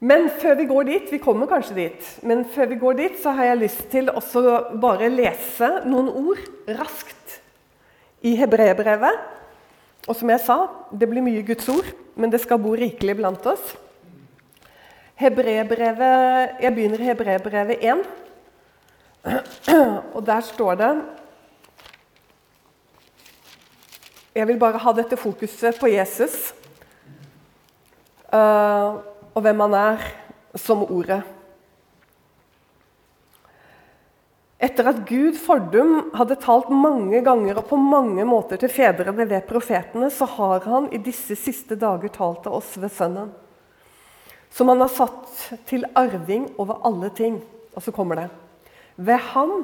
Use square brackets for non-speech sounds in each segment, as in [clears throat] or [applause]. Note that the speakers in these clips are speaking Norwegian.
Men før vi går dit, vi kommer kanskje dit, men før vi går dit, så har jeg lyst til også bare lese noen ord raskt i hebreerbrevet. Og som jeg sa, det blir mye Guds ord, men det skal bo rikelig blant oss. Hebreerbrevet, Jeg begynner i hebreerbrevet 1, og der står det Jeg vil bare ha dette fokuset på Jesus. Uh, og hvem han er som ordet. Etter at Gud fordum hadde talt mange ganger og på mange måter til fedrene ved profetene, så har han i disse siste dager talt til oss ved Sønnen. Som han har satt til arving over alle ting. Og så kommer det. Ved ham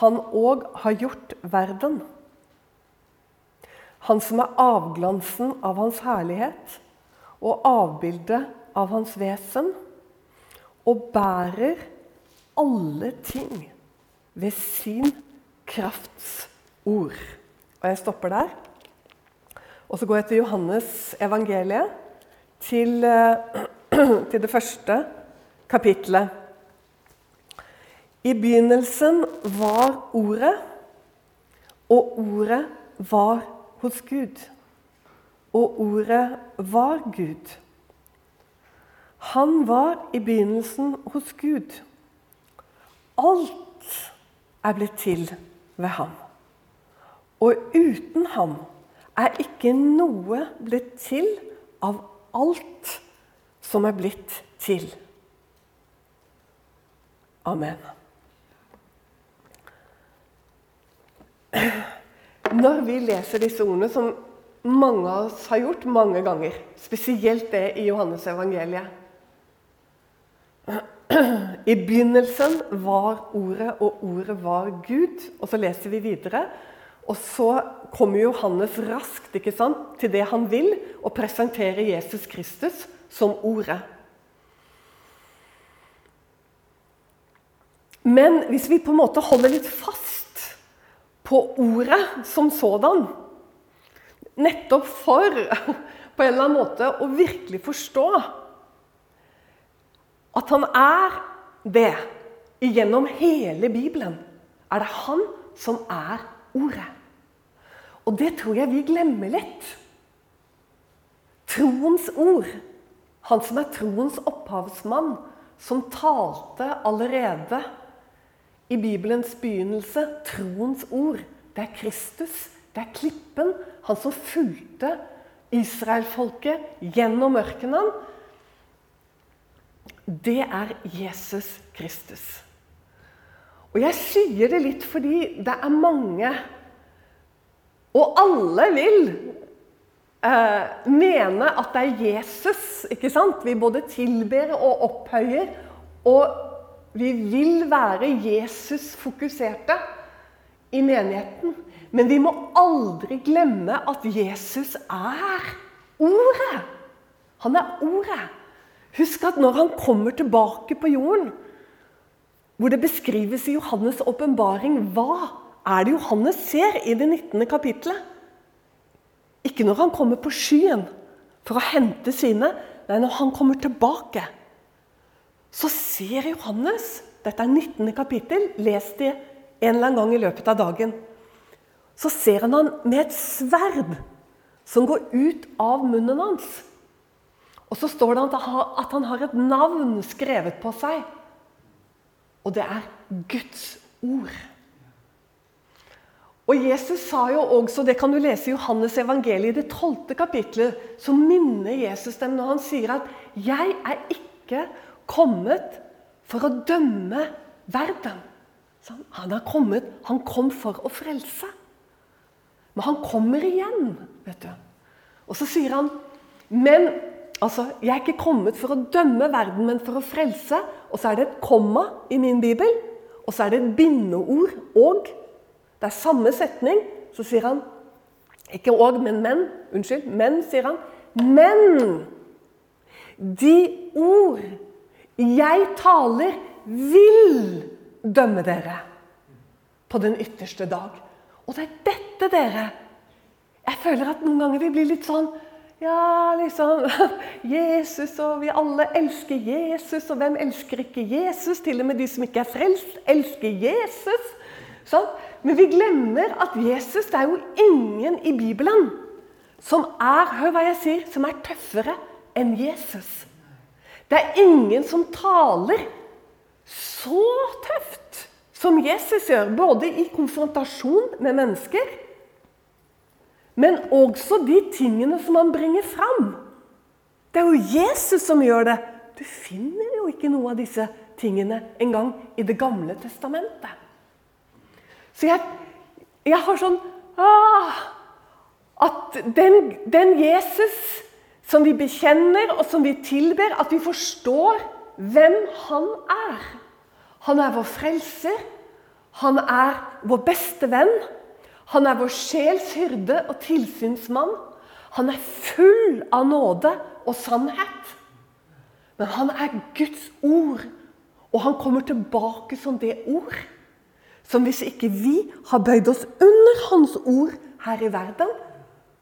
han òg har gjort verden. Han som er avglansen av hans herlighet og avbildet av hans vesen og bærer alle ting ved sin krafts ord. Og jeg stopper der. Og så går jeg til Johannes evangeliet, til, eh, [clears throat] til det første kapitlet. I begynnelsen var Ordet, og Ordet var hos Gud. Og Ordet var Gud. Han var i begynnelsen hos Gud. Alt er blitt til ved ham. Og uten ham er ikke noe blitt til av alt som er blitt til. Amen. Når vi leser disse ordene, som mange av oss har gjort mange ganger, spesielt det i Johannes evangeliet i begynnelsen var Ordet, og Ordet var Gud. Og så leser vi videre. Og så kommer Johannes raskt sant, til det han vil, og presenterer Jesus Kristus som Ordet. Men hvis vi på en måte holder litt fast på ordet som sådan, nettopp for på en eller annen måte å virkelig forstå at han er det gjennom hele Bibelen. Er det han som er Ordet. Og det tror jeg vi glemmer litt. Troens ord. Han som er troens opphavsmann, som talte allerede i Bibelens begynnelse. Troens ord. Det er Kristus. Det er klippen. Han som fulgte israelfolket gjennom ørkenen det er Jesus Kristus. Og jeg sier det litt fordi det er mange, og alle vil eh, mene at det er Jesus. ikke sant? Vi både tilber og opphøyer, og vi vil være Jesus-fokuserte i menigheten. Men vi må aldri glemme at Jesus er Ordet. Han er Ordet. Husk at når han kommer tilbake på jorden, hvor det beskrives i Johannes' åpenbaring Hva er det Johannes ser i det 19. kapitlet? Ikke når han kommer på skyen for å hente sine. Nei, når han kommer tilbake, så ser Johannes Dette er 19. kapittel. Les det en eller annen gang i løpet av dagen. Så ser han han med et sverd som går ut av munnen hans. Og så står det at han har et navn skrevet på seg. Og det er Guds ord. Og Jesus sa jo også, Det kan du lese i Johannes evangeliet, i det tolvte kapitlet. Så minner Jesus dem når han sier at 'Jeg er ikke kommet for å dømme verden'. Han, er kommet, han kom for å frelse. Men han kommer igjen. vet du. Og så sier han, 'Men Altså, Jeg er ikke kommet for å dømme verden, men for å frelse. Og så er det et komma i min bibel, og så er det et bindeord og. Det er samme setning. Så sier han ikke og, men men. Unnskyld. Men, sier han. Men de ord jeg taler, vil dømme dere på den ytterste dag. Og det er dette, dere Jeg føler at noen ganger vi blir litt sånn Ja, liksom [laughs] Jesus, og vi alle elsker Jesus. Og hvem elsker ikke Jesus? Til og med de som ikke er frelst, elsker Jesus. Sånn? Men vi glemmer at Jesus Det er jo ingen i Bibelen som er hør hva jeg sier, som er tøffere enn Jesus. Det er ingen som taler så tøft som Jesus gjør, både i konfrontasjon med mennesker men også de tingene som han bringer fram. Det er jo Jesus som gjør det. Du finner jo ikke noe av disse tingene engang i Det gamle testamentet. Så jeg, jeg har sånn ah, At den, den, Jesus som vi bekjenner og som vi tilber, at vi forstår hvem han er. Han er vår frelser. Han er vår beste venn. Han er vår sjels hyrde og tilsynsmann. Han er full av nåde og sannhet. Men han er Guds ord, og han kommer tilbake som det ord. Som hvis ikke vi har bøyd oss under hans ord her i verden,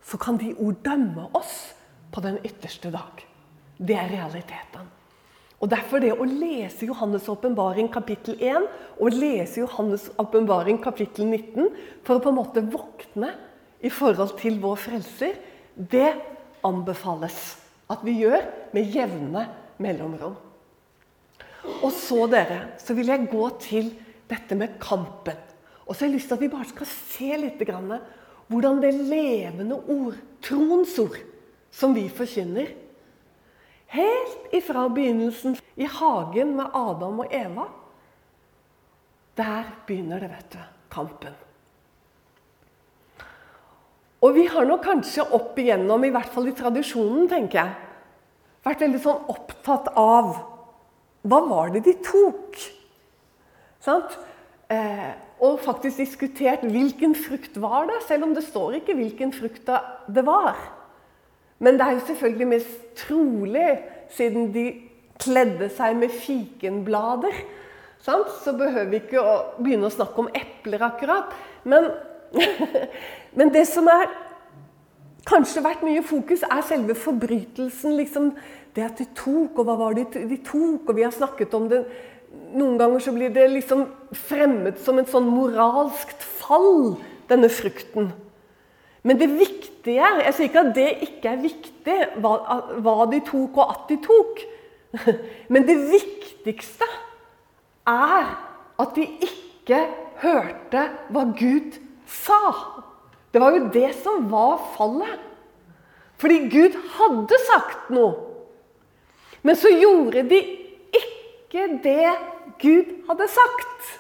så kan de ord dømme oss på den ytterste dag. Det er realiteten. Og Derfor det å lese Johannes' åpenbaring kapittel 1 og lese Johannes' åpenbaring kapittel 19 for å på en måte våkne i forhold til vår frelser, det anbefales at vi gjør med jevne mellomrom. Og så dere, så vil jeg gå til dette med kampen. Og så har jeg lyst til at vi bare skal se litt grann, hvordan det levende ord, troens ord, som vi forkynner, Helt ifra begynnelsen i hagen med Adam og Eva. Der begynner det, vet du, kampen. Og vi har nok kanskje opp igjennom, i hvert fall i tradisjonen, tenker jeg, vært veldig sånn opptatt av hva var det de tok? Sant? Eh, og faktisk diskutert hvilken frukt var det, selv om det står ikke hvilken frukt det var. Men det er jo selvfølgelig mest trolig, siden de kledde seg med fikenblader, sant? så behøver vi ikke å begynne å snakke om epler akkurat. Men, [laughs] men det som er kanskje vært mye fokus, er selve forbrytelsen. Liksom, det at de tok, og hva var det de tok? Og vi har snakket om det. Noen ganger så blir det liksom fremmet som et sånn moralskt fall, denne frukten. Men det viktige Jeg sier ikke at det ikke er viktig, hva, hva de tok, og at de tok. [laughs] Men det viktigste er at de ikke hørte hva Gud sa. Det var jo det som var fallet. Fordi Gud hadde sagt noe. Men så gjorde de ikke det Gud hadde sagt.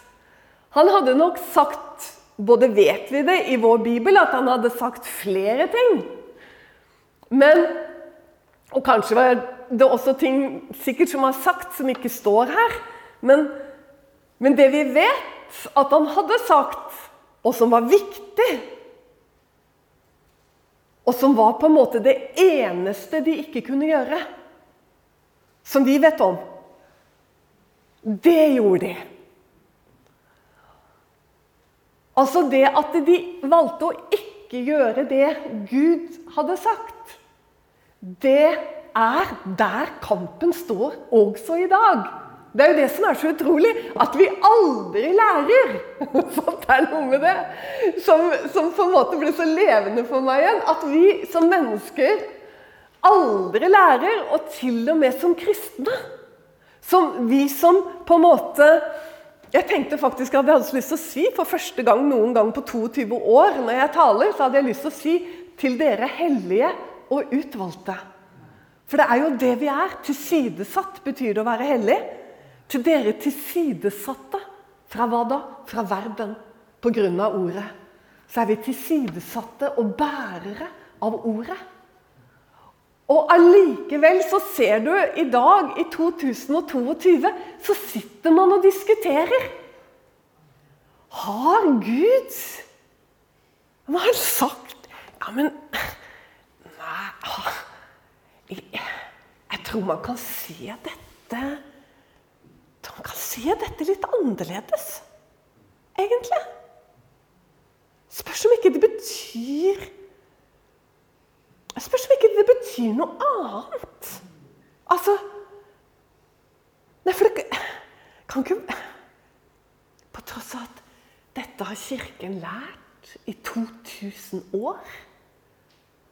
Han hadde nok sagt både vet vi det i vår bibel at han hadde sagt flere ting. Men Og kanskje var det også ting sikkert som var sagt, som ikke står her. Men, men det vi vet at han hadde sagt, og som var viktig Og som var på en måte det eneste de ikke kunne gjøre, som vi vet om, det gjorde de. Altså det at de valgte å ikke gjøre det Gud hadde sagt. Det er der kampen står også i dag. Det er jo det som er så utrolig, at vi aldri lærer. [laughs] Sånt er noe med det som, som, på en måte ble så levende for meg igjen. At vi som mennesker aldri lærer, og til og med som kristne. Som vi som på en måte jeg tenkte faktisk at jeg hadde lyst til å si for første gang noen gang på 22 år når jeg taler, så hadde jeg lyst til å si til dere hellige og utvalgte. For det er jo det vi er. Tilsidesatt betyr det å være hellig. Til dere tilsidesatte. Fra hva da? Fra verden. På grunn av ordet. Så er vi tilsidesatte og bærere av ordet. Og allikevel så ser du i dag, i 2022, så sitter man og diskuterer. Har Gud Hva har han sagt? Ja, men Nei jeg, jeg tror man kan se dette Man kan se dette litt annerledes, egentlig. Spørs om ikke det betyr Jeg spørs om ikke det betyr noe annet. Altså Nei, for det kan ikke På tross av at dette har Kirken lært i 2000 år.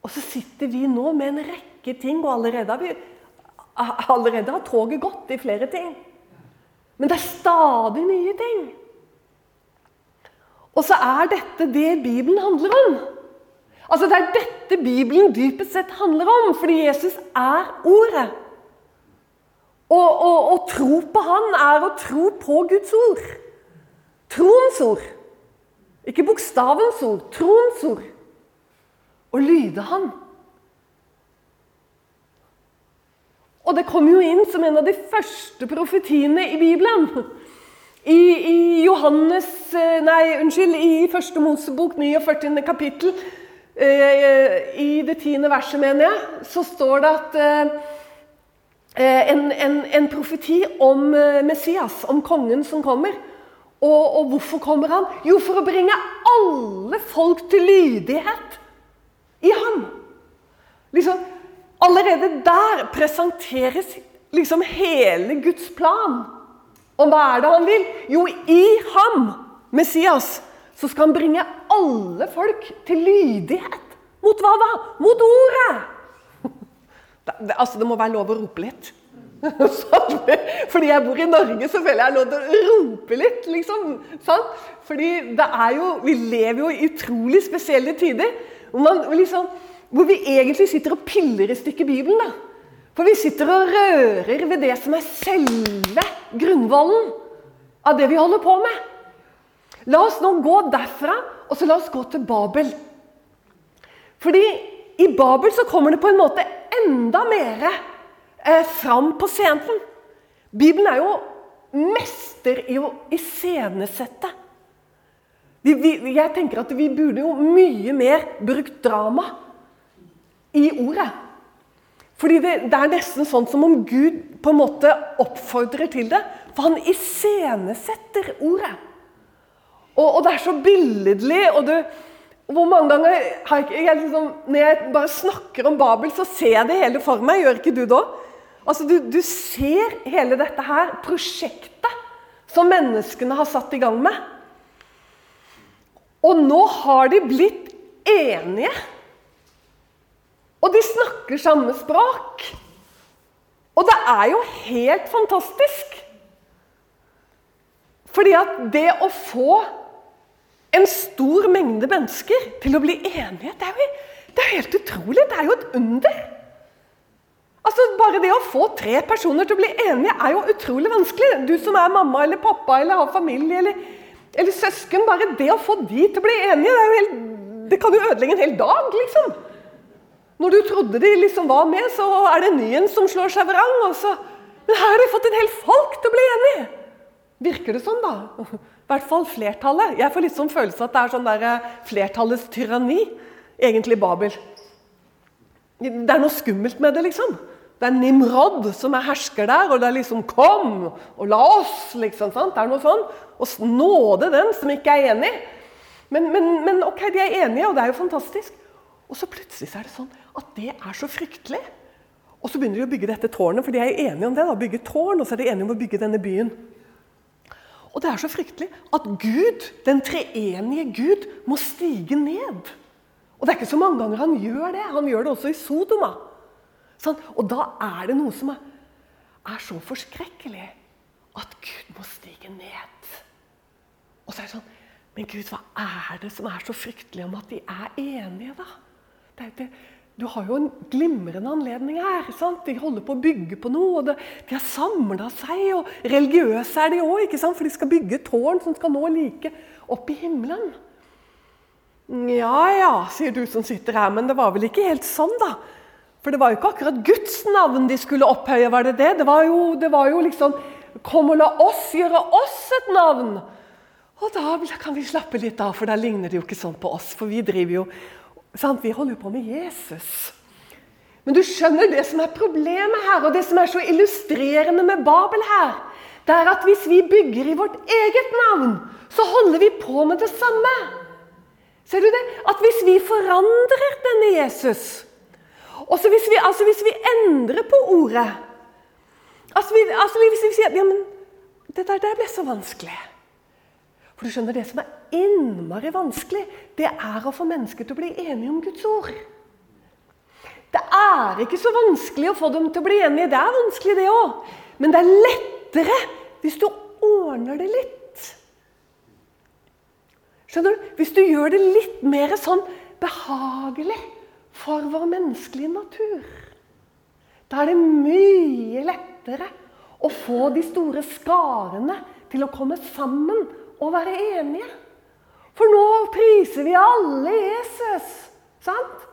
Og så sitter vi nå med en rekke ting, og allerede har, vi, allerede har toget gått i flere ting. Men det er stadig nye ting. Og så er dette det Bibelen handler om. Altså Det er dette Bibelen dypest sett handler om, fordi Jesus er Ordet. Og Å tro på Han er å tro på Guds ord. Troens ord. Ikke bokstavens ord, troens ord. Å lyde Han. Og det kommer jo inn som en av de første profetiene i Bibelen. I, i Johannes eh, Nei, unnskyld, i første Mosebok, 49. kapittel, i det tiende verset, mener jeg, så står det at eh, en, en, en profeti om Messias, om kongen som kommer. Og, og, hvorfor kommer han? Jo, for å bringe alle folk til lydighet i ham. Liksom, allerede der presenteres liksom hele Guds plan. Og hva er det han vil? Jo, i ham, Messias, så skal han bringe alle folk til lydighet. Mot hva da? Mot ordet! [laughs] Det, det, altså, det må være lov å rope litt. [laughs] Fordi jeg bor i Norge, så føler jeg lov til å rope litt. liksom. Sånn? Fordi det er jo, vi lever jo i utrolig spesielle tider. Hvor, man, liksom, hvor vi egentlig sitter og piller i stykker Bibelen. da. For vi sitter og rører ved det som er selve grunnvollen av det vi holder på med. La oss nå gå derfra, og så la oss gå til Babel. Fordi i Babel så kommer det på en måte enda mer eh, fram på scenen. Bibelen er jo mester i å iscenesette. Jeg tenker at vi burde jo mye mer brukt drama i ordet. Fordi det, det, er nesten sånn som om Gud på en måte oppfordrer til det. For han iscenesetter ordet. Og, og, det er så billedlig. og du, hvor mange ganger jeg, jeg liksom, Når jeg bare snakker om Babel, så ser jeg det hele for meg. Gjør ikke du òg? Altså, du, du ser hele dette her prosjektet som menneskene har satt i gang med. Og nå har de blitt enige. Og de snakker samme språk. Og det er jo helt fantastisk. Fordi at det å få en stor mengde mennesker til å bli enige, det er jo det er helt utrolig. Det er jo et under. Altså, Bare det å få tre personer til å bli enige er jo utrolig vanskelig. Du som er mamma eller pappa eller har familie eller, eller søsken. Bare det å få de til å bli enige, det, helt, det kan jo ødelegge en hel dag. liksom. Når du trodde de liksom var med, så er det en ny en som slår seg vrang. Men her har de fått en hel folk til å bli enige! Virker det sånn, da? I hvert fall flertallet. Jeg får litt sånn følelse at det er sånn der eh, flertallets tyranni, egentlig Babel. Det er noe skummelt med det, liksom. Det er Nimrod som er hersker der, og det er liksom 'Kom og la oss!' liksom, sant? Det er noe sånn. Og nåde den som ikke er enig. Men, men, men ok, de er enige, og det er jo fantastisk. Og så plutselig så er det sånn at det er så fryktelig. Og så begynner de å bygge dette tårnet, for de er enige om det. da, bygge tårn, Og så er de enige om å bygge denne byen. Og det er så fryktelig at Gud, den treenige Gud, må stige ned. Og det er ikke så mange ganger han gjør det. Han gjør det også i Sodoma. Sånn? Og da er det noe som er, er så forskrekkelig at Gud må stige ned. Og så er det sånn Men Gud, hva er det som er så fryktelig om at de er enige, da? Det, det, du har jo en glimrende anledning her. Sant? De holder på å bygge på noe. og det, De har samla seg. og Religiøse er de òg, for de skal bygge tårn som skal nå like opp i himmelen. Ja ja, sier du som sitter her, men det var vel ikke helt sånn, da. For det var jo ikke akkurat Guds navn de skulle opphøye, var det det? Det var jo, det var jo liksom Kom og la oss gjøre oss et navn. Og da kan vi slappe litt av, for da ligner det jo ikke sånn på oss. For vi driver jo Sant? Vi holder jo på med Jesus. Men du skjønner det som er problemet her, og det som er så illustrerende med Babel her, det er at hvis vi bygger i vårt eget navn, så holder vi på med det samme. Ser du det? At hvis vi forandrer denne Jesus, også hvis vi, altså hvis vi endrer på ordet altså, vi, altså Hvis vi sier ja, men det der, ble så vanskelig For du skjønner, det som er innmari vanskelig, det er å få mennesker til å bli enige om Guds ord. Det er ikke så vanskelig å få dem til å bli enige. Det er vanskelig, det òg. Men det er lettere hvis du ordner det litt. Skjønner du? Hvis du gjør det litt mer sånn behagelig for vår menneskelige natur. Da er det mye lettere å få de store skarene til å komme sammen og være enige. For nå priser vi alle Jesus. Sant?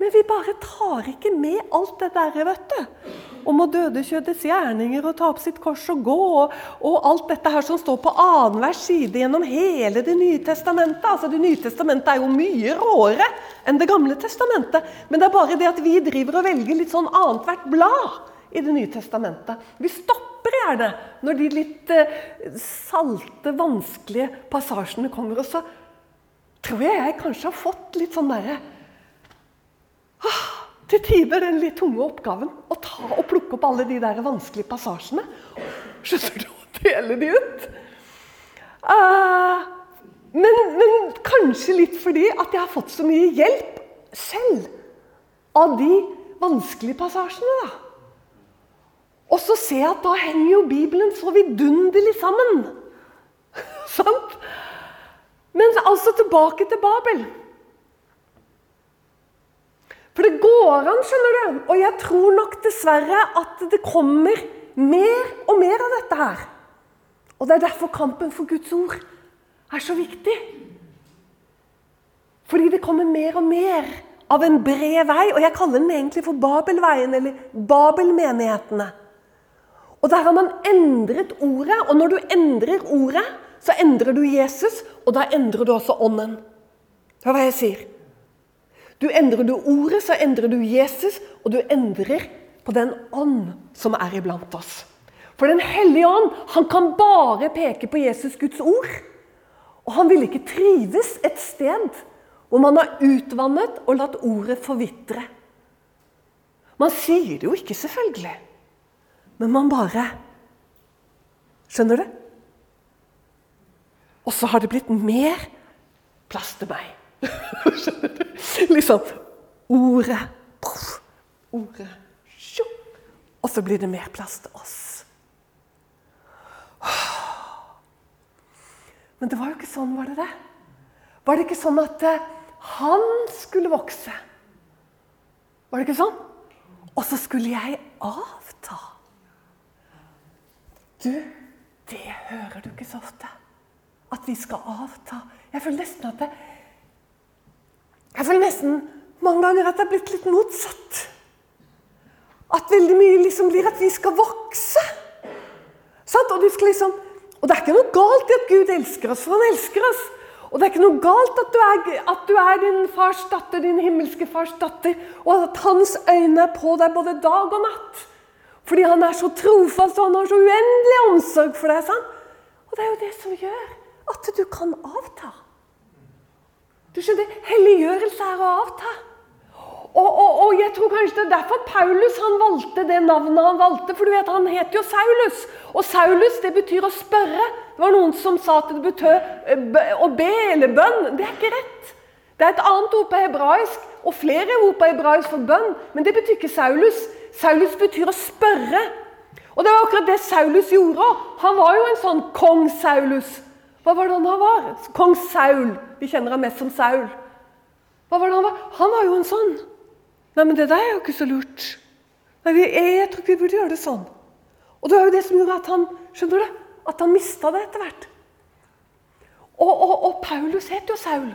Men vi bare tar ikke med alt det der, vet du. Om å døde kjødets gjerninger og ta opp sitt kors og gå. Og, og alt dette her som står på annenhver side gjennom hele Det nye testamentet. Altså, Det nye testamentet er jo mye råere enn Det gamle testamentet. Men det er bare det at vi driver og velger litt sånn annethvert blad i Det nye testamentet. Vi stopper gjerne når de litt uh, salte, vanskelige passasjene kommer. Og så tror jeg jeg kanskje har fått litt sånn derre til tider den litt tunge oppgaven å ta og plukke opp alle de der vanskelige passasjene. Skjønner du? Og dele de ut. Uh, men, men, kanskje litt fordi at jeg har fått så mye hjelp selv av de vanskelige passasjene. da. Og så ser jeg at da henger jo Bibelen så vidunderlig sammen. [laughs] Sant? Men altså tilbake til Babel. For det går an, skjønner du. Og jeg tror nok dessverre at det kommer mer og mer av dette her. Og det er derfor kampen for Guds ord er så viktig. Fordi det kommer mer og mer av en bred vei. Og jeg kaller den egentlig for Babelveien, eller Babelmenighetene. Og der har man endret ordet. Og når du endrer ordet, så endrer du Jesus, og da endrer du også ånden. Hør hva jeg sier. Du Endrer du ordet, så endrer du Jesus, og du endrer på den ånd som er iblant oss. For Den hellige ånd han kan bare peke på Jesus, Guds ord. Og han vil ikke trives et sted hvor man har utvannet og latt ordet forvitre. Man sier det jo ikke, selvfølgelig, men man bare Skjønner du? Og så har det blitt mer plass til meg. [laughs] liksom Ordet poff, Ordet sjo, Og så blir det mer plass til oss. Men det var jo ikke sånn, var det det? Var det ikke sånn at eh, han skulle vokse? Var det ikke sånn? Og så skulle jeg avta. Du, det hører du ikke så ofte. At vi skal avta. Jeg føler nesten at det, jeg føler nesten mange ganger at det er blitt litt motsatt. At veldig mye liksom blir at vi skal vokse. Og, liksom, og, det er ikke noe galt i at Gud elsker oss, for han elsker oss. Og det er ikke noe galt at du, er, at du er din fars datter, din himmelske fars datter, og at hans øyne er på deg både dag og natt. Fordi han er så trofast, og han har så uendelig omsorg for deg. Sant? Og det er jo det som gjør at du kan avta. Du skjønner, Helliggjørelse er å avta. Og, og, og, jeg tror kanskje det er derfor Paulus han valgte det navnet han valgte. For du vet, han heter jo Saulus. Og Saulus det betyr å spørre. Det var noen som sa at det betød eh, å be eller bønn. Det er ikke rett. Det er et annet ord på hebraisk, og flere ord på hebraisk for bønn. Men det betyr ikke Saulus. Saulus betyr å spørre. Og det var akkurat det Saulus gjorde. Han var jo en sånn kong Saulus. Hva var det han var? Kong Saul. Vi kjenner ham mest som Saul. Hva var det Han var Han var jo en sånn. Nei, men det der er jo ikke så lurt. Nei, jeg, tror ikke vi burde gjøre det sånn. Og det var jo det som gjorde at han skjønner du, at han mista det etter hvert. Og, og, og, Paulus het jo Saul.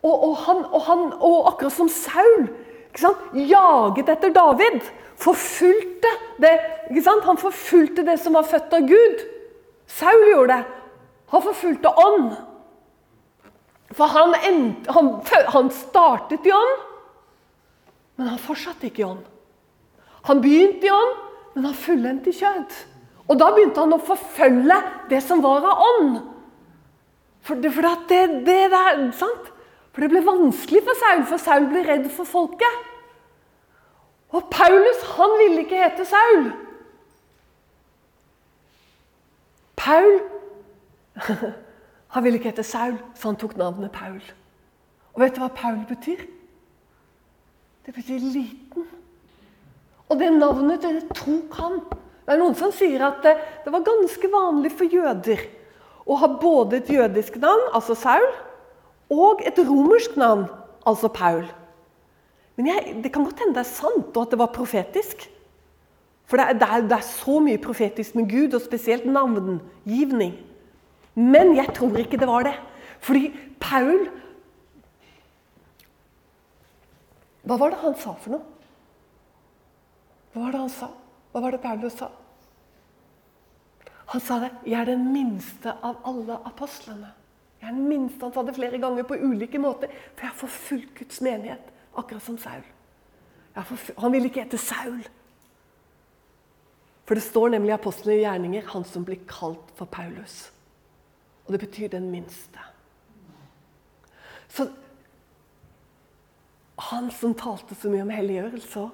Og, og, han, og, han, og akkurat som Saul jaget etter David, forfulgte det ikke sant, Han forfulgte det som var født av Gud. Saul gjorde det. Han forfulgte ånd. For han, endte, han, han startet i ånd, men han fortsatte ikke i ånd. Han begynte i ånd, men han fullendte i kjød. Og da begynte han å forfølge det som var av ånd. For for det, det der, sant? For det ble vanskelig for Saul, for Saul ble redd for folket. Og Paulus, han ville ikke hete Saul. Paul [laughs] Han ville ikke hete Saul, så han tok navnet Paul. Og vet du hva Paul betyr? Det betyr liten. Og det navnet det tok han. Det er Noen som sier at det, det var ganske vanlig for jøder å ha både et jødisk navn, altså Saul, og et romersk navn, altså Paul. Men jeg, det kan godt hende det er sant, og at det var profetisk. For det er, det, er, det er, så mye profetisk med Gud, og spesielt navngivning. Men jeg tror ikke det var det. Fordi Paul Hva var det han sa for noe? Hva var det han sa? Hva var det Paulus sa? Han sa det 'Jeg er den minste av alle apostlene'. Jeg er den minste, Han sa det flere ganger på ulike måter. For jeg har forfulgt Guds menighet, akkurat som Saul. Han ville ikke hete Saul. For det står nemlig i apostlene i gjerninger 'han som blir kalt for Paulus'. Og det betyr den minste. Så han som talte så mye om helliggjørelse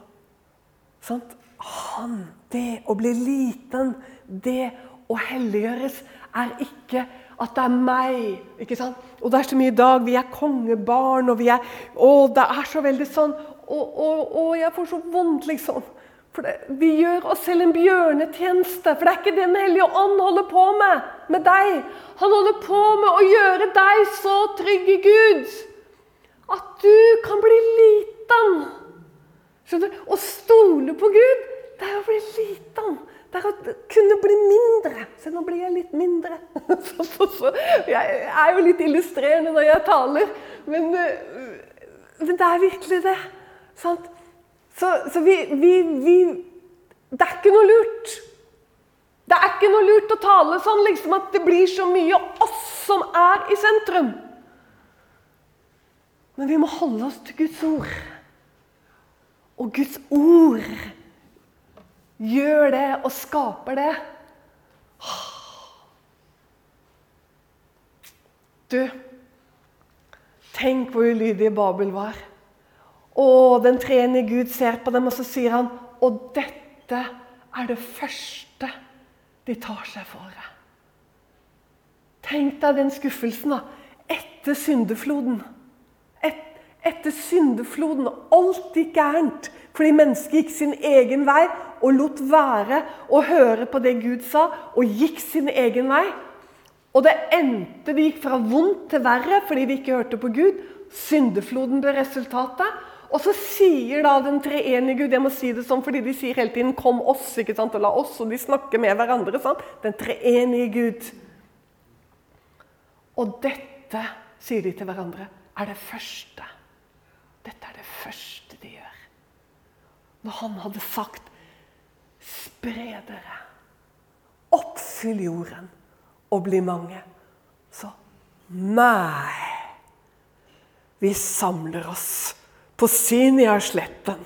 sant? Han, Det å bli liten, det å helliggjøres, er ikke at det er meg. ikke sant? Og det er så mye i dag. Vi er kongebarn, og vi er Å, det er så veldig sånn. Å, jeg får så vondt, liksom. For det, Vi gjør oss selv en bjørnetjeneste, for det er ikke det Den hellige ånd holder på med med deg. Han holder på med å gjøre deg så trygg i Gud at du kan bli liten. Skjønner du? Å stole på Gud, det er å bli liten. Det er å kunne bli mindre. Se, nå blir jeg litt mindre. [laughs] Jeg er jo litt illustrerende når jeg taler, men, øh, men det er virkelig det. Sant? Så, så vi, vi, vi, Det er ikke noe lurt. Det er ikke noe lurt å tale sånn liksom at det blir så mye oss som er i sentrum. Men vi må holde oss til Guds ord. Og Guds ord gjør det og skaper det. Du, tenk hvor ulydig Babel var. Og den treenige Gud ser på dem, og så sier han Og dette er det første de tar seg for. Tenk deg den skuffelsen da, etter syndefloden. Et, etter syndefloden. Alt gikk gærent fordi mennesket gikk sin egen vei og lot være å høre på det Gud sa, og gikk sin egen vei. Og det endte, det gikk fra vondt til verre fordi de ikke hørte på Gud. Syndefloden ble resultatet. Og så sier da den treenige Gud Jeg må si det sånn fordi de sier hele tiden 'kom oss' ikke sant, og 'la oss', og de snakker med hverandre. Sant? Den treenige Gud. Og dette, sier de til hverandre, er det første. Dette er det første de gjør. Når han hadde sagt 'spre dere', oppfyll jorden og bli mange, så nei. Vi samler oss på Sinjar-sletten.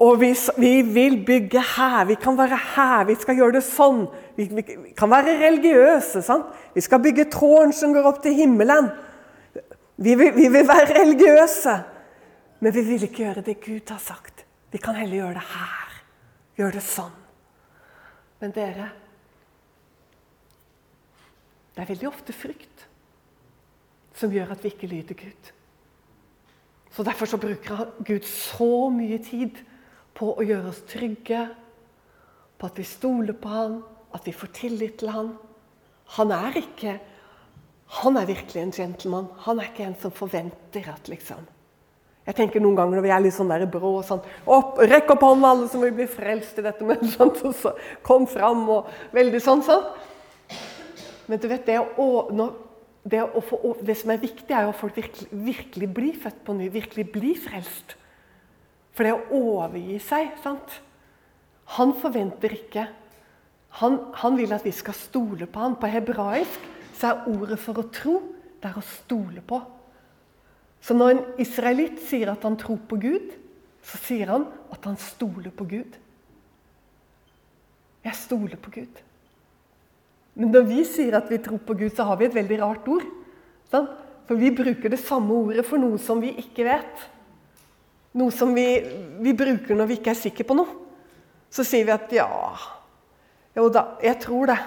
Og vi, vi, vil bygge her. Vi kan være her. Vi skal gjøre det sånn. Vi, vi, kan være religiøse. sant? Vi skal bygge tårn som går opp til himmelen. Vi vil, vi vil være religiøse. Men vi vil ikke gjøre det Gud har sagt. Vi kan heller gjøre det her. Gjøre det sånn. Men dere Det er veldig ofte frykt som gjør at vi ikke lyder Gud. Så Derfor så bruker Gud så mye tid på å gjøre oss trygge, på at vi stoler på han, at vi får tillit til han. Han er ikke Han er virkelig en gentleman. Han er ikke en som forventer at liksom Jeg tenker noen ganger når vi er litt sånn der brå og sånn opp, Rekk opp hånden, alle som vil bli frelst i dette. [laughs] mennesket. sånn, og så kom fram og Veldig sånn sånn. Men du vet, det å, når, det, få, det, som er viktig, er jo at folk virkelig, virkelig blir født på ny, virkelig blir frelst. For det å overgi seg sant? Han forventer ikke han, han, vil at vi skal stole på han. På hebraisk så er ordet for å tro det er å stole på. Så når en israelitt sier at han tror på Gud, så sier han at han stoler på Gud. Jeg stoler på Gud. Men når vi sier at vi tror på Gud, så har vi et veldig rart ord. Sant? For vi bruker det samme ordet for noe som vi ikke vet. Noe som vi, vi bruker når vi ikke er sikre på noe. Så sier vi at ja Jo da, jeg tror det.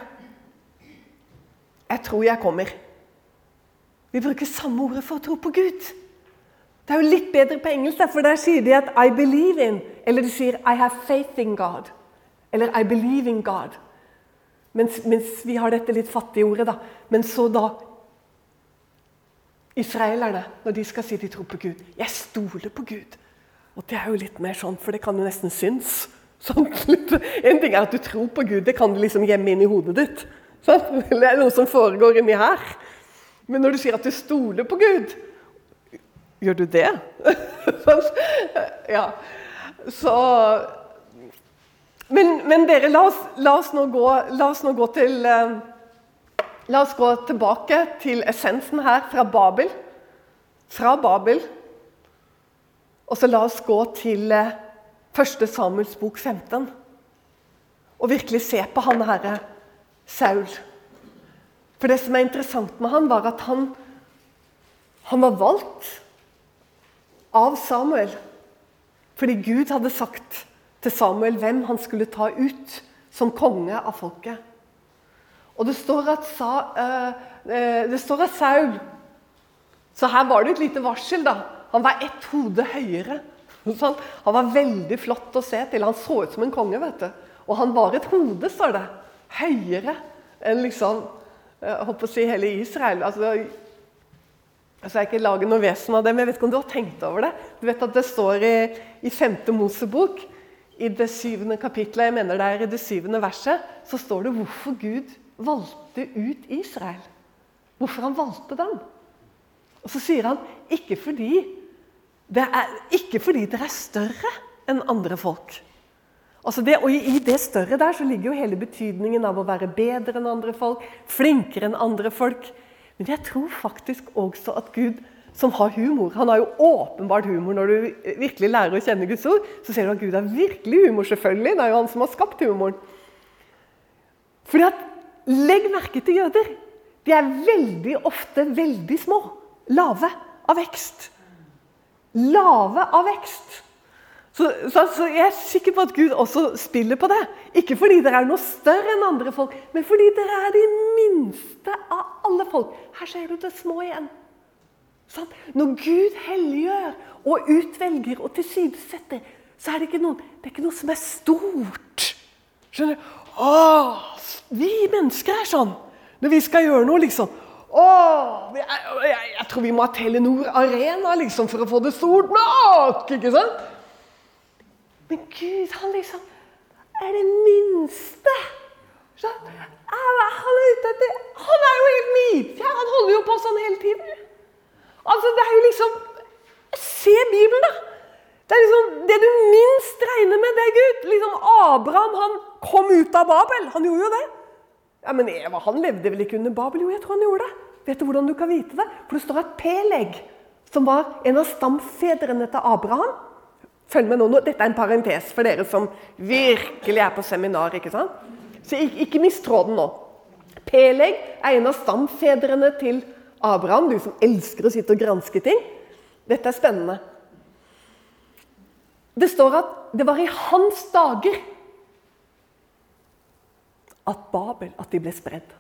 Jeg tror jeg kommer. Vi bruker samme ordet for å tro på Gud. Det er jo litt bedre på engelsk, for der sier de at 'I believe in'. Eller de sier 'I have faith in God'. Eller 'I believe in God'. Mens, mens vi har dette litt fattige ordet. da. Men så da Israelerne, når de skal si de tror på Gud 'Jeg stoler på Gud'. Og det er jo litt mer sånn, for det kan jo nesten synes. Sånn, [laughs] en ting er at du tror på Gud, det kan du liksom gjemme inn i hodet ditt. Det er noe som foregår inni her. Men når du sier at du stoler på Gud, Gjør du det? [laughs] ja. Så men, men, dere, la oss, la oss, nå, gå, la oss nå gå til uh, La oss gå tilbake til essensen her, fra Babel. Fra Babel. Og så la oss gå til 1. Samuels bok 15. Og virkelig se på han herre Saul. For det som er interessant med han, var at han, han var valgt av Samuel. Fordi Gud hadde sagt til Samuel hvem han skulle ta ut som konge av folket. Og det står at, Sa, uh, det står at Saul Så her var det et lite varsel. da. Han var ett hode høyere. [laughs] Sånn. Han var veldig flott å se til. Han så ut som en konge. vet du. Og han var et hode, står det. Høyere enn liksom, jeg eh, håper å si hele Israel. Altså, Altså, jeg ikke lage noe vesen av det, men jeg vet ikke om du har tenkt over det? Du vet at Det står i, i 5. Mosebok, i det syvende kapitlet, jeg mener det er i det syvende verset, så står det hvorfor Gud valgte ut Israel. Hvorfor han valgte dem. Og så sier han ikke fordi, det er, ikke fordi dere er større enn andre folk. Altså det, og I det større der så ligger jo hele betydningen av å være bedre enn andre folk, flinkere enn andre folk. Men jeg tror faktisk også at Gud, som har humor Han har jo åpenbart humor når du virkelig lærer å kjenne Guds ord. Så ser du at Gud har virkelig humor, selvfølgelig. Det er jo han som har skapt humoren. Fordi at, Legg merke til jøder. De er veldig ofte veldig små. Lave av vekst. Lave av vekst. Så, så, så, Jeg er sikker på at Gud også spiller på det. Ikke fordi dere er noe større enn andre folk, men fordi dere er de minste av alle folk. Her ser du det små igjen. Sånn? Når Gud helliggjør og utvelger og tilsidesetter, så er det ikke noe, det er ikke noe som er stort. Skjønner du? Åh, vi mennesker er sånn. Når vi skal gjøre noe, liksom Åh, jeg, jeg, jeg tror vi må ha Telenor Arena liksom, for å få det stort nok! ikke sant? Men Gud, han liksom er det minste. Han, er ute han er jo helt nidkjær. Han holder jo på sånn hele tiden. Altså, det er jo liksom Se Bibelen, da. Det er liksom, det du minst regner med, det Gud. Liksom Abraham han kom ut av Babel. Han gjorde jo det. Ja, Men Eva han levde vel ikke under Babel? Jo, jeg tror han gjorde det. Vet du hvordan du kan vite det? For det står at Peleg, som var en av stamfedrene til Abraham Følg med nå. Dette er en parentes for dere som virkelig er på seminar. ikke sant? Så ikke, ikke mist tråden nå. Peleg er en av stamfedrene til Abraham, du som elsker å sitte og granske ting. Dette er spennende. Det står at det var i hans dager at Babel at de ble spredd.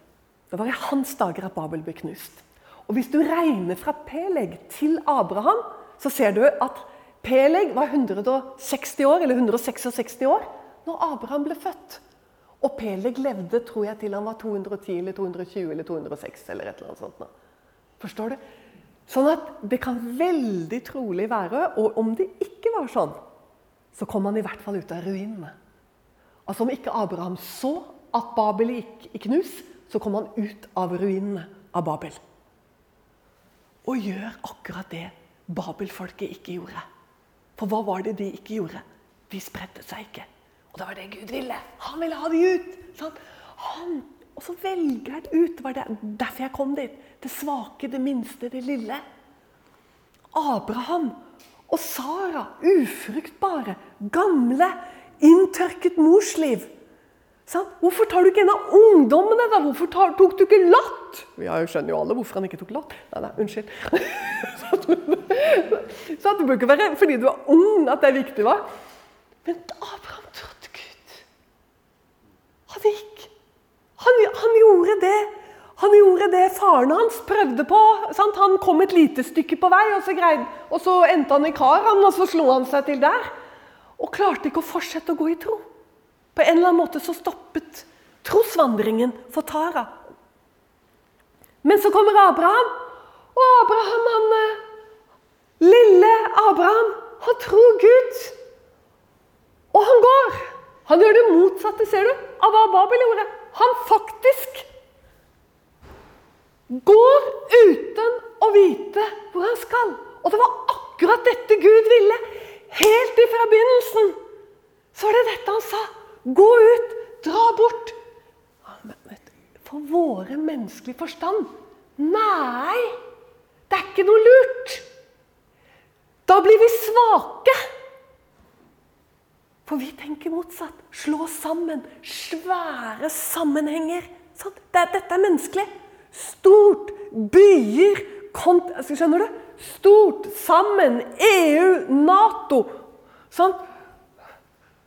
Det var i hans dager at Babel ble knust. Og Hvis du regner fra Peleg til Abraham, så ser du at Peleg var 160 år, eller 166 år når Abraham ble født. Og Peleg levde tror jeg, til han var 210 eller 220 eller 206. eller et eller annet sånt. Forstår du? Sånn at det kan veldig trolig være, og om det ikke var sånn, så kom han i hvert fall ut av ruinene. Altså Om ikke Abraham så at Babel gikk i knus, så kom han ut av ruinene av Babel. Og gjør akkurat det Babelfolket ikke gjorde. For hva var det de ikke gjorde? De spredte seg ikke. Og det var det Gud ville. Han ville ha de ut. Sant? Han, og så velger han ut. Det var derfor jeg kom dit. Det svake, det minste, det lille. Abraham og Sara, ufruktbare, gamle, inntørket morsliv. Sant? Hvorfor tar du ikke en av ungdommene? da? Hvorfor tar, tok du ikke Lot? Jeg skjønner jo alle hvorfor han ikke tok Lot. Nei, nei, unnskyld. [laughs] Så det bør ikke være fordi du er ung at det er viktig. hva? Men Abraham trodde Gud. Han gikk. Han, han, gjorde det. Han gjorde det faren hans prøvde på. Sant? Han kom et lite stykke på vei, og så, greide, og så endte han i Karan, og så slo han seg til der. Og klarte ikke å fortsette å gå i tro. På en eller annen måte så stoppet trosvandringen for Tara. Men så kommer Abraham, og Abraham, han eh, Lille Abraham, han tror Gud. Og han går. Han gjør det motsatte, ser du, av hva Babel gjorde. Han faktisk går uten å vite hvor han skal. Og det var akkurat dette Gud ville. Helt ifra begynnelsen så var det dette han sa. Gå ut! Dra bort! For våre menneskelige forstand Nei! Det er ikke noe lurt. Da blir vi svake. For vi tenker motsatt. Slå sammen. Svære sammenhenger. Dette er menneskelig. Stort. Byer. Skjønner du? Stort. Sammen. EU. Nato. Sånn.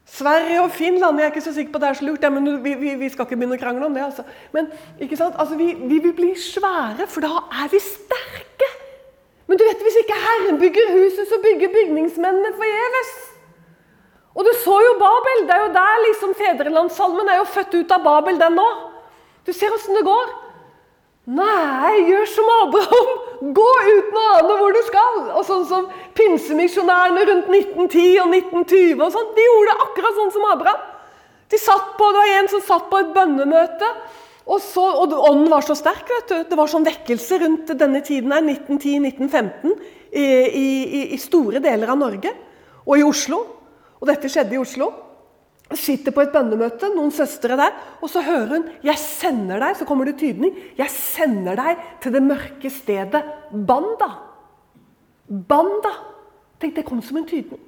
Sverige og Finland Jeg er ikke så sikker på at det er så lurt, ja, men vi, vi, vi, skal ikke begynne å krangle om det. Altså. Men altså, vi, vi, vil bli svære, for da er vi sterke. Men du vet, hvis ikke Herren bygger huset, så bygger bygningsmennene forgjeves. Og du så jo Babel. Det er jo der liksom Fedrelandssalmen er jo født ut av Babel, den nå. Du ser åssen det går. Nei, gjør som Abraham! Gå uten å ane hvor du skal! Og sånn som pinsemisjonærene rundt 1910 og 1920 og sånn, de gjorde det akkurat sånn som Abraham. De satt på, Det var en som satt på et bønnemøte, og, så, og ånden var så sterk. vet du. Det var sånn vekkelse rundt denne tiden her, 1910-1915 i, i, i store deler av Norge og i Oslo. Og dette skjedde i Oslo sitter på et bønnemøte, noen søstre der, og så hører hun 'Jeg sender deg', så kommer det tydning. 'Jeg sender deg til det mørke stedet Banda'. Banda. Tenk, det kom som en tydning.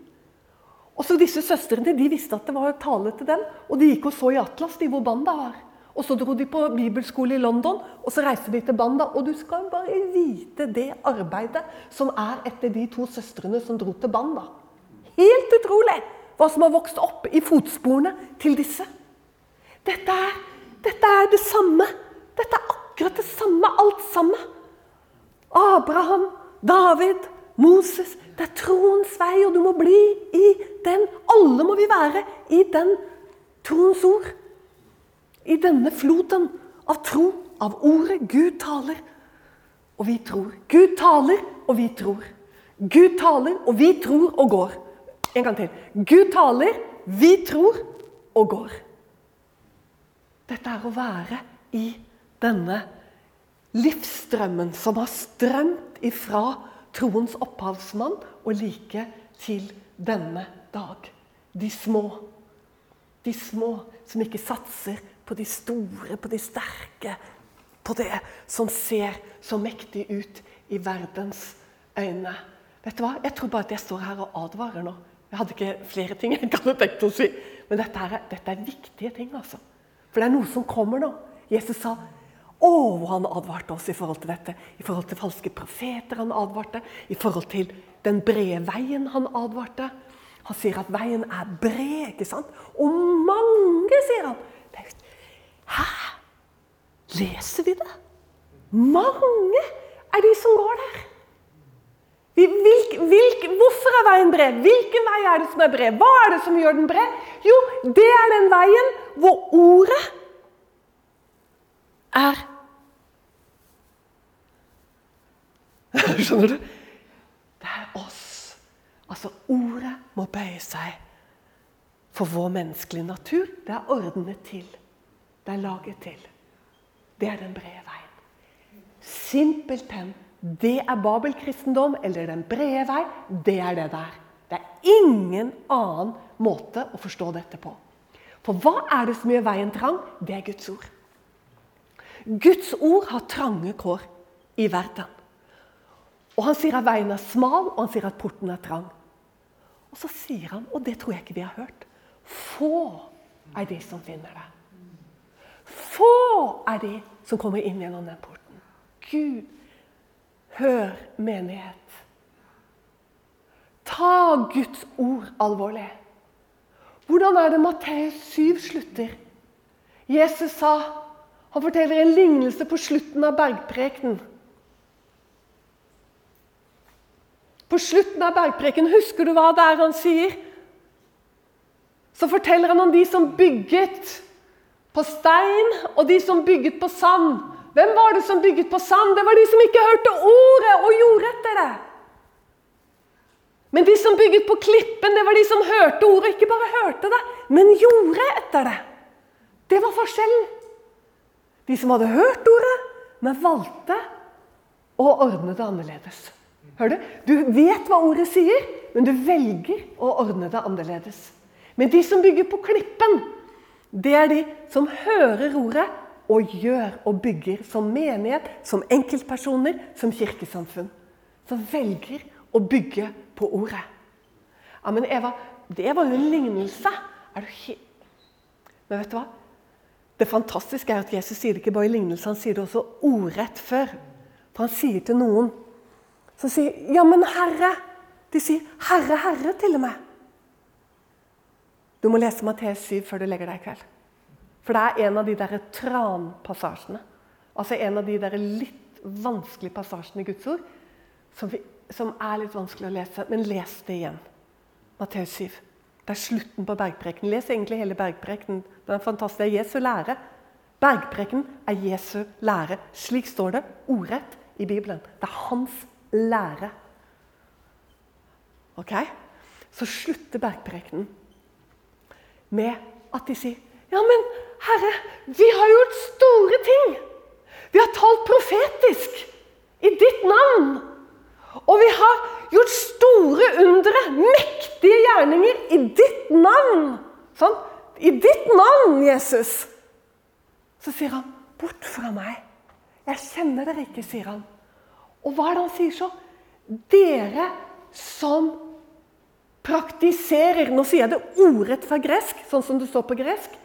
Og så Disse søstrene de visste at det var tale til dem, og de gikk og så i Atlas de hvor Banda var. Og Så dro de på bibelskole i London, og så reiste de til Banda. Og du skal bare vite det arbeidet som er etter de to søstrene som dro til Banda. Helt utrolig! hva som har vokst opp i fotsporene til disse. Dette er, dette er det samme. Dette er akkurat det samme, alt sammen. Abraham, David, Moses. Det er troens vei, og du må bli i den. Alle må vi være i den troens ord. I denne floden av tro, av ordet. Gud taler, og vi tror. Gud taler, og vi tror. Gud taler, og vi tror og går. En gang til. Gud taler, vi tror og går. Dette er å være i denne livsstrømmen som har strømt ifra troens opphavsmann og like til denne dag. De små. De små som ikke satser på de store, på de sterke, på det som ser så mektig ut i verdens øyne. Vet du hva? Jeg tror bare at jeg står her og advarer nå. Jeg hadde ikke flere ting jeg hadde tenkt å si. Men dette er, dette er viktige ting. altså. For det er noe som kommer nå. Jesus sa å, han advarte oss i forhold til dette. I forhold til falske profeter han advarte. I forhold til den brede veien han advarte. Han sier at veien er bred, ikke sant? Og mange, sier han. Hæ? Leser vi det? Mange er de som går der. Hvilk, hvilk, hvorfor er veien bred? Hvilken vei er det som er bred? Hva er det som gjør den bred? Jo, det er den veien hvor ordet er [laughs] Skjønner du? Det er oss. Altså, ordet må bøye seg for vår menneskelige natur. Det er ordnet til. Det er laget til. Det er den brede veien. Simpelthen det er babelkristendom, eller den brede vei. Det er det der. Det er ingen annen måte å forstå dette på. For hva er det som gjør veien trang? Det er Guds ord. Guds ord har trange kår i verden. Og Han sier at veien er smal, og han sier at porten er trang. Og så sier han, og det tror jeg ikke vi har hørt Få er de som finner det. Er de som kommer inn gjennom den porten. Gud, hør menighet. Ta Guds ord alvorlig. Hvordan er det Matteus 7 slutter? Jesus sa Han forteller en lignelse på slutten av bergprekenen. På slutten av bergpreken, husker du hva det er han sier? Så forteller han om de som bygget på stein, og de som bygget på sand. Hvem var det som bygget på sand? Det var de som ikke hørte ordet og gjorde etter det. Men de som bygget på klippen, det var de som hørte ordet. Ikke bare hørte det, men gjorde etter det. Det var forskjellen. De som hadde hørt ordet, men valgte å ordne det annerledes. Hør du? Du vet hva ordet sier, men du velger å ordne det annerledes. Men de som bygger på klippen, det er de som hører ordet og gjør og bygger som menighet, som enkeltpersoner, som kirkesamfunn. Som velger å bygge på ordet. Ja, Men Eva, det var jo en lignelse. Men vet du hva? Det fantastiske er at Jesus sier det ikke bare i lignelse, han sier det også ordrett før. For han sier til noen som sier 'Ja, men Herre' De sier 'Herre, Herre' til og med. Du må lese Matteus 7 før du legger deg i kveld. For det er en av de der tranpassasjene. Altså en av de der litt vanskelige passasjene i Guds ord som, vi, som er litt vanskelig å lese. Men les det igjen. Matteus 7. Det er slutten på bergprekenen. Les egentlig hele bergprekenen. Den er fantastisk. Det er Jesu lære. Bergprekenen er Jesu lære. Slik står det ordrett i Bibelen. Det er hans lære. Ok? Så slutter bergprekenen med at de sier Ja, men Herre, vi har gjort store ting. Vi har talt profetisk i ditt navn. Og vi har gjort store undre, mektige gjerninger i ditt navn. Sånn? I ditt navn, Jesus. Så sier han, 'Bort fra meg. Jeg kjenner dere ikke', sier han. Og hva er det han sier så? Dere som praktiserer Nå sier jeg det ordrett fra gresk, sånn som det står på gresk.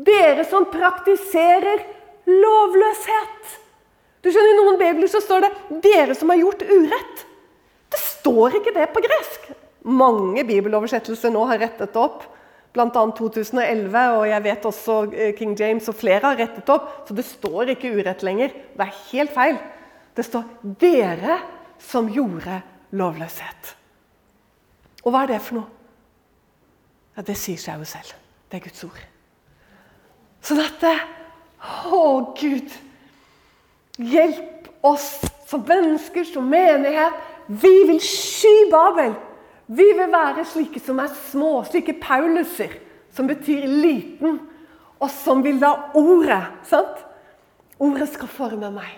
Dere som praktiserer lovløshet. Du skjønner, I noen bibler så står det 'dere som har gjort urett'. Det står ikke det på gresk. Mange bibeloversettelser nå har rettet opp. Bl.a. 2011, og jeg vet også eh, King James og flere har rettet opp. Så det står ikke urett lenger. Det er helt feil. Det står 'dere som gjorde lovløshet'. Og hva er det for noe? Ja, Det sier seg jo selv. Det er Guds ord. Så dette Å, Gud! Hjelp oss som mennesker, som menighet. Vi vil sky Babel. Vi vil være slike som er små, slike Pauluser, som betyr liten, og som vil la ordet sant? Ordet skal forme meg.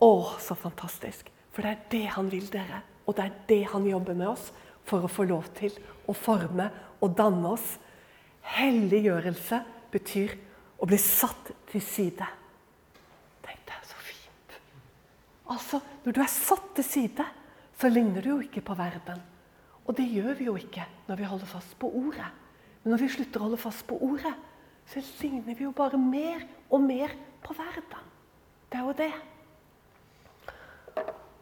Å, så fantastisk. For det er det han vil, dere. Og det er det han jobber med oss for å få lov til å forme og danne oss. Helliggjørelse betyr å bli satt til side. Tenk, er så fint. Altså, Når du er satt til side, så ligner du jo ikke på verden. Og det gjør vi jo ikke når vi holder fast på ordet. Men når vi slutter å holde fast på ordet, så ligner vi jo bare mer og mer på verden. Det er jo det.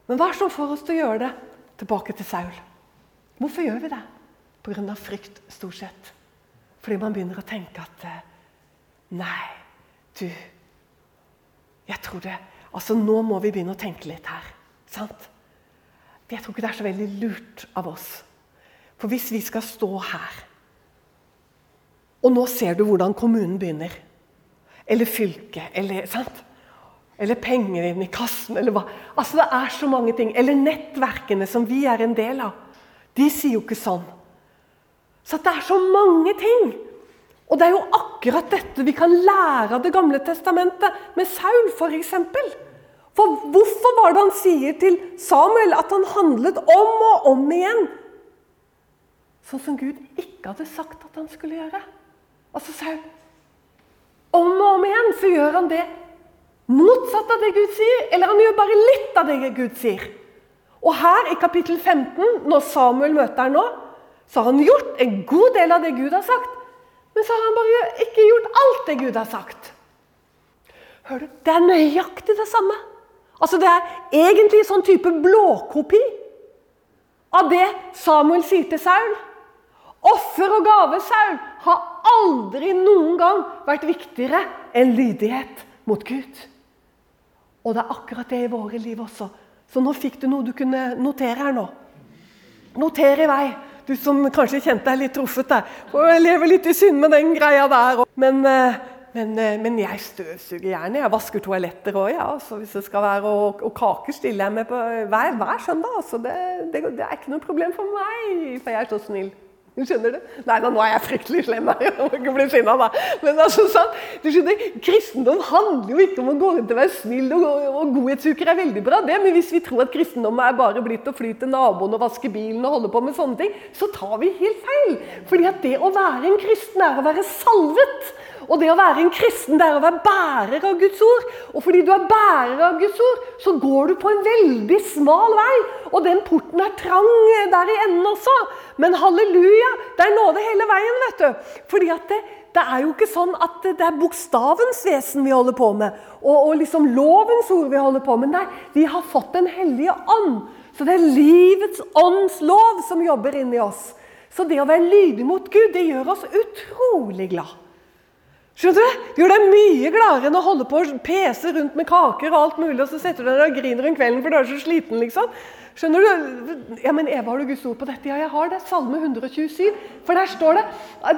Men hva er det som får oss til å gjøre det? Tilbake til Saul. Hvorfor gjør vi det? Pga. frykt, stort sett. Fordi man begynner å tenke at eh, Nei, du Jeg tror det Altså, nå må vi begynne å tenke litt her. Sant? Jeg tror ikke det er så veldig lurt av oss. For hvis vi skal stå her Og nå ser du hvordan kommunen begynner. Eller fylket. Eller, sant? Eller penger inn i kassen, eller hva. Altså, Det er så mange ting. Eller nettverkene som vi er en del av. De sier jo ikke sånn. Så det er så mange ting. Og det er jo akkurat dette vi kan lære av Det gamle testamentet, med Saul f.eks. For, for hvorfor var det han sier til Samuel at han handlet om og om igjen? Sånn som Gud ikke hadde sagt at han skulle gjøre. Altså Saul Om og om igjen så gjør han det motsatt av det Gud sier, eller han gjør bare litt av det Gud sier. Og her i kapittel 15, når Samuel møter ham nå, så har han gjort en god del av det Gud har sagt. Men så har han bare ikke gjort alt det Gud har sagt. Hør du? Det er nøyaktig det samme. Altså Det er egentlig sånn type blåkopi av det Samuel sier til Saul. Offer og gave, Saul, har aldri noen gang vært viktigere enn lydighet mot Gud. Og det er akkurat det i våre liv også. Så nå fikk du noe du kunne notere her nå. Noter i vei, du som kanskje kjente deg litt truffet der. Jeg lever litt i synd med den greia der. Men, eh, men, eh, men jeg støvsuger gjerne. Jeg vasker toaletter òg, ja. Så hvis det skal være og, og kaker stiller jeg med på hver, hver søndag. Altså det, det, det, er ikke noe problem for meg, for jeg er så snill. Du skjønner det? Nei da, nå er jeg fryktelig slem. Jeg må ikke bli sinna, da. Men altså, sånn, du skjønner, kristendom handler jo ikke om å gå rundt og være snill, og, og godhetsuker er veldig bra, det. Men hvis vi tror at kristendom er bare blitt å fly til naboen og vaske bilen og holde på med sånne ting, så tar vi helt feil. Fordi at det å være en kristen er å være salvet. Og det å være en kristen det er å være bærer av Guds ord. Og fordi du er bærer av Guds ord, så går du på en veldig smal vei. Og den porten er trang der i enden også. Men halleluja, det er nåde hele veien, vet du. Fordi at det, det er jo ikke sånn at det er bokstavens vesen vi holder på med. Og, og liksom lovens ord vi holder på med. Nei, vi har fått Den hellige ånd. Så det er livets ånds lov som jobber inni oss. Så det å være lydig mot Gud, det gjør oss utrolig glad. Skjønner du? Det gjør deg mye gladere enn å holde på og pese rundt med kaker og alt mulig, og så setter du deg og griner om kvelden for du er så sliten, liksom. Skjønner du? Ja, men Eva, har du Guds ord på dette? Ja, jeg har det. Salme 127. For der står det.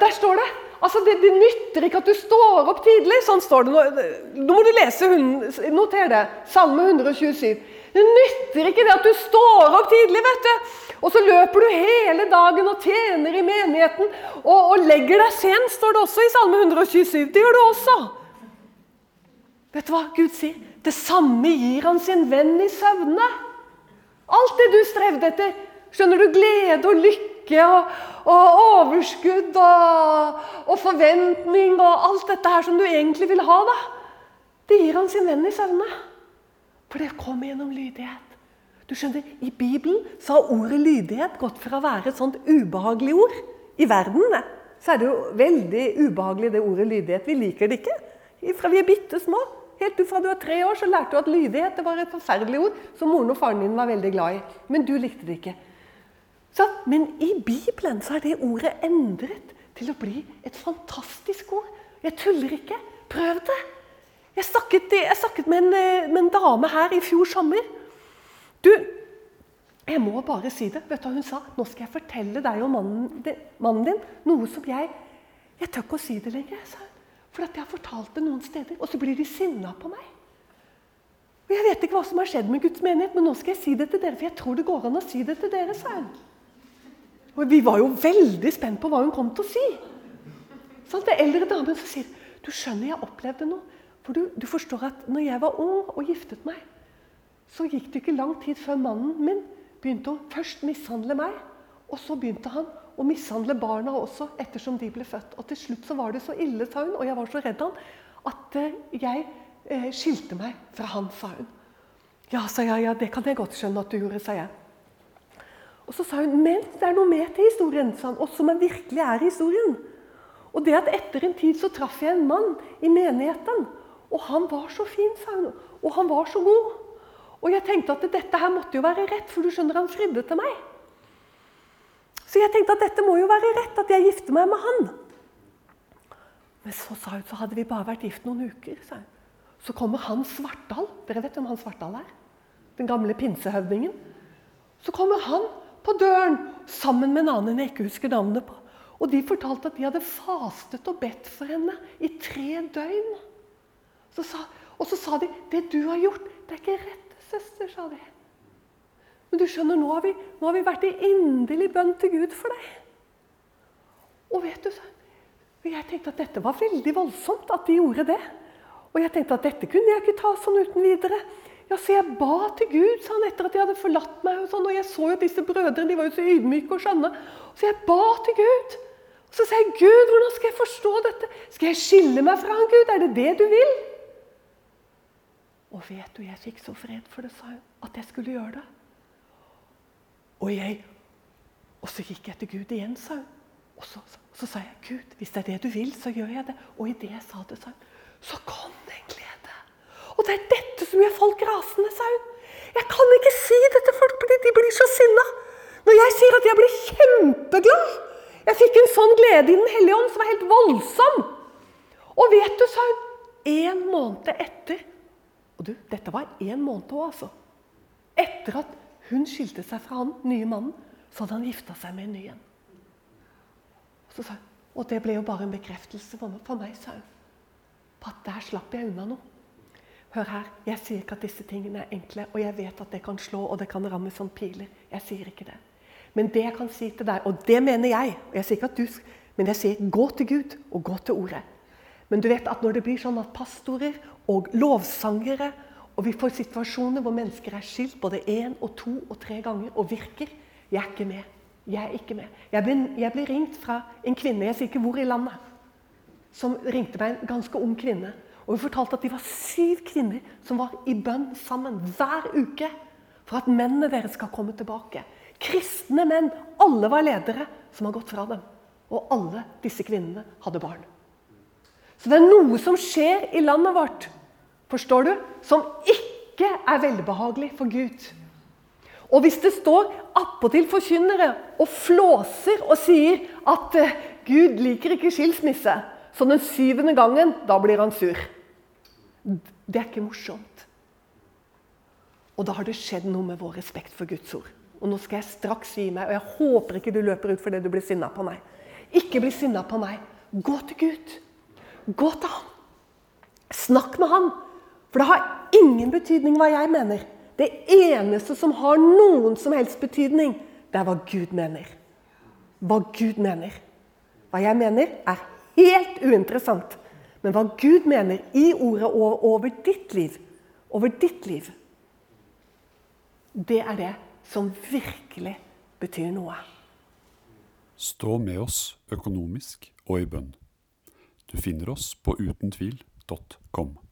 Der står det. Altså, det, det, nytter ikke at du står opp tidlig. Sånn står det. Nå, nå må du lese. Noter det. Salme 127. Det nytter ikke det at du står opp tidlig, vet du. Og så løper du hele dagen og tjener i menigheten og, og legger deg sent, står det også i Salme 127. Det gjør du også. Vet du hva Gud sier? Det samme gir han sin venn i søvne. Alt det du strevde etter. Skjønner du? Glede og lykke og, og overskudd og, og, forventning og alt dette her som du egentlig vil ha. da. Det gir han sin venn i søvne. For det kommer gjennom lydighet. Du skjønner, I Bibelen så har ordet lydighet gått fra å være et sånt ubehagelig ord I verden så er det jo veldig ubehagelig, det ordet lydighet. Vi liker det ikke. Fra vi er bitte små. Helt fra du er tre år, så lærte du at lydighet det var et forferdelig ord som moren og faren din var veldig glad i. Men du likte det ikke. Så, men i Bibelen så er det ordet endret til å bli et fantastisk ord. Jeg tuller ikke. Prøv det. Jeg snakket, jeg snakket med, en, eh, med, en, dame her i fjor sommer. Du, jeg må bare si det. Vet du hva Hun sa nå skal jeg fortelle deg og mannen, mannen din noe som jeg Jeg tør ikke å si det lenger. sa hun. For at jeg har fortalt det noen steder, og så blir de sinna på meg. Og Jeg vet ikke hva som har skjedd med Guds menighet, men nå skal jeg si det til dere. For jeg tror det går an å si det til dere, sa hun. Og Vi var jo veldig spent på hva hun kom til å si. Sånn, det eldre damen som sier du skjønner, jeg opplevde noe. For du, du, forstår at når jeg var ung og giftet meg, så gikk det ikke lang tid før mannen min begynte å først mishandle meg. Og så begynte han å mishandle barna også ettersom de ble født. Og til slutt så var det så ille, sa hun, og jeg var så redd han, at eh, jeg eh, skilte meg fra han, sa hun. Ja, sa jeg, ja, det kan jeg godt skjønne at du gjorde, sa jeg. Og så sa hun, men det er noe mer til historien, sa han, og som virkelig er historien. Og det at etter en tid så traff jeg en mann i menigheten og han var så fin, sa hun. Og han var så god. Og jeg tenkte at dette her måtte jo være rett, for du skjønner, han fridde til meg. Så jeg tenkte at dette må jo være rett, at jeg gifter meg med han. Men så sa hun, så hadde vi bare vært gift noen uker. sa hun. Så kommer han Svartdal. Dere vet hvem han Svartdal er? Den gamle pinsehøvdingen. Så kommer han på døren sammen med en annen jeg ikke husker navnet på. Og de fortalte at de hadde fastet og bedt for henne i tre døgn. Så sa, og så sa de 'Det du har gjort, det er ikke rett, søster', sa de. Men du skjønner, nå har vi, nå har vi vært i inderlig bønn til Gud for deg. Og vet du, Jeg tenkte at dette var veldig voldsomt at de gjorde det. Og jeg tenkte at dette kunne jeg ikke ta sånn uten videre. Ja, Så jeg ba til Gud sa han, etter at de hadde forlatt meg. Og sånn, og jeg så jo at disse brødrene de var jo så ydmyke og skjønne. Så jeg ba til Gud. Og så sa jeg, 'Gud, hvordan skal jeg forstå dette? Skal jeg skille meg fra han, Gud? Er det det du vil?' Og vet du, jeg fikk så fred for det, sa hun, at jeg skulle gjøre det. Og, jeg, og så gikk jeg til Gud igjen, sa hun. Og så, så, så, sa jeg, 'Gud, hvis det er det du vil, så gjør jeg det.' Og i det jeg sa det, sa hun, så kom det en glede. Og det er dette som gjør folk rasende, sa hun. Jeg kan ikke si det til folk, fordi de blir så sinna. Når jeg sier at jeg blir kjempeglad Jeg fikk en sånn glede i Den hellige ånd som var helt voldsom. Og vet du, sa hun, en måned etter Og du, dette var en måned òg, altså. Etter at hun skilte seg fra han nye mannen, så hadde han gifta seg med en ny en. Så sa hun, Og det ble jo bare en bekreftelse for meg, for meg sa hun. På at der slapp jeg unna noe. Hør her, jeg sier ikke at disse tingene er enkle, og jeg vet at det kan slå og det kan ramme som piler. Jeg sier ikke det. Men det jeg kan si til deg, og det mener jeg og jeg sier ikke at du, Men jeg sier gå til Gud og gå til Ordet. Men du vet at når det blir sånn at pastorer og lovsangere og vi får situasjoner hvor mennesker er skilt både én og to og tre ganger og virker Jeg er ikke med. Jeg er ikke med. Jeg ble, jeg ble ringt fra en kvinne, jeg sier ikke hvor i landet, som ringte meg, en ganske ung kvinne. Og Hun fortalte at de var syv kvinner som var i bønn sammen hver uke for at mennene deres skal komme tilbake. Kristne menn. Alle var ledere som har gått fra dem. Og alle disse kvinnene hadde barn. Så det er noe som skjer i landet vårt, forstår du, som ikke er velbehagelig for Gud. Og hvis det står attpåtil forkynnere og flåser og sier at uh, Gud liker ikke skilsmisse, så den syvende gangen, da blir han sur. Det er ikke morsomt. Og da har det skjedd noe med vår respekt for Guds ord. Og nå skal jeg straks gi meg, og jeg håper ikke du løper ut fordi du blir sinna på meg. Ikke bli sinna på meg. Gå til Gud. Gå til ham. Snakk med ham. For det har ingen betydning hva jeg mener. Det eneste som har noen som helst betydning, det er hva Gud mener. Hva Gud mener. Hva jeg mener, er helt uinteressant. Men hva Gud mener i ordet over, over ditt liv, over ditt liv, det er det som virkelig betyr noe. Stå med oss økonomisk og i bønn. Du finner oss på utentvil.com.